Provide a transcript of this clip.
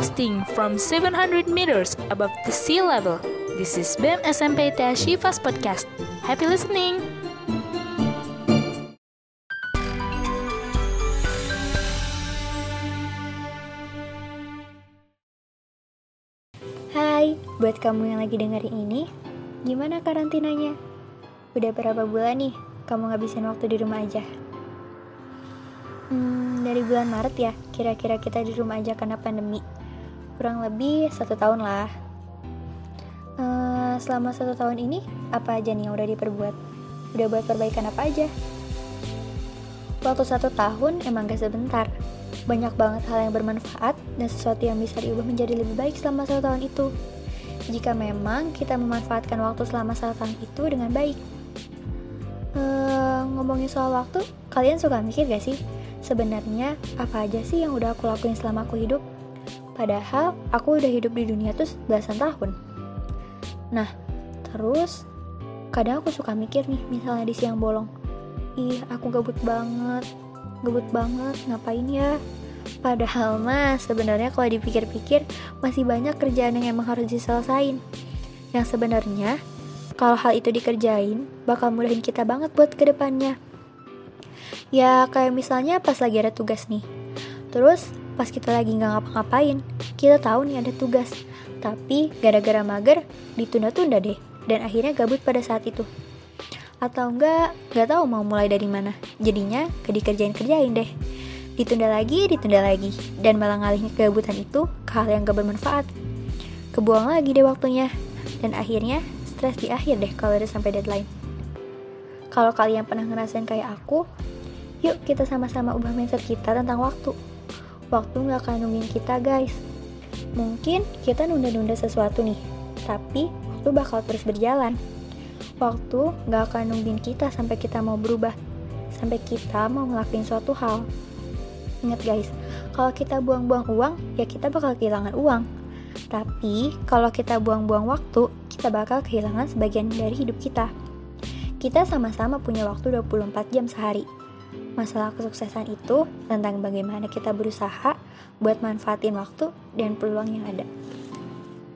Broadcasting from 700 meters above the sea level. This is BEM SMP Tia Shifas Podcast. Happy listening! Hai, buat kamu yang lagi dengerin ini, gimana karantinanya? Udah berapa bulan nih kamu ngabisin waktu di rumah aja? Hmm, dari bulan Maret ya, kira-kira kita di rumah aja karena pandemi. Kurang lebih satu tahun lah. Uh, selama satu tahun ini, apa aja nih yang udah diperbuat? Udah buat perbaikan apa aja? Waktu satu tahun emang gak sebentar. Banyak banget hal yang bermanfaat dan sesuatu yang bisa diubah menjadi lebih baik selama satu tahun itu. Jika memang kita memanfaatkan waktu selama satu tahun itu dengan baik. Uh, ngomongin soal waktu, kalian suka mikir gak sih? Sebenarnya apa aja sih yang udah aku lakuin selama aku hidup? Padahal aku udah hidup di dunia tuh belasan tahun. Nah, terus kadang aku suka mikir nih, misalnya di siang bolong. Ih, aku gabut banget, Gebut banget, ngapain ya? Padahal mah sebenarnya kalau dipikir-pikir masih banyak kerjaan yang emang harus diselesain. Yang sebenarnya kalau hal itu dikerjain bakal mudahin kita banget buat ke depannya. Ya kayak misalnya pas lagi ada tugas nih. Terus pas kita lagi nggak ngapa-ngapain, kita tahu nih ada tugas. Tapi gara-gara mager ditunda-tunda deh dan akhirnya gabut pada saat itu. Atau enggak nggak tahu mau mulai dari mana. Jadinya ke dikerjain kerjain deh. Ditunda lagi ditunda lagi dan malah ngalihin kegabutan itu ke hal yang gak bermanfaat. Kebuang lagi deh waktunya dan akhirnya stres di akhir deh kalau udah sampai deadline. Kalau kalian pernah ngerasain kayak aku yuk kita sama-sama ubah mindset kita tentang waktu waktu nggak akan nungguin kita guys mungkin kita nunda-nunda sesuatu nih tapi waktu bakal terus berjalan Waktu gak akan nungguin kita sampai kita mau berubah, sampai kita mau ngelakuin suatu hal. Ingat guys, kalau kita buang-buang uang, ya kita bakal kehilangan uang. Tapi, kalau kita buang-buang waktu, kita bakal kehilangan sebagian dari hidup kita. Kita sama-sama punya waktu 24 jam sehari. Masalah kesuksesan itu tentang bagaimana kita berusaha buat manfaatin waktu dan peluang yang ada.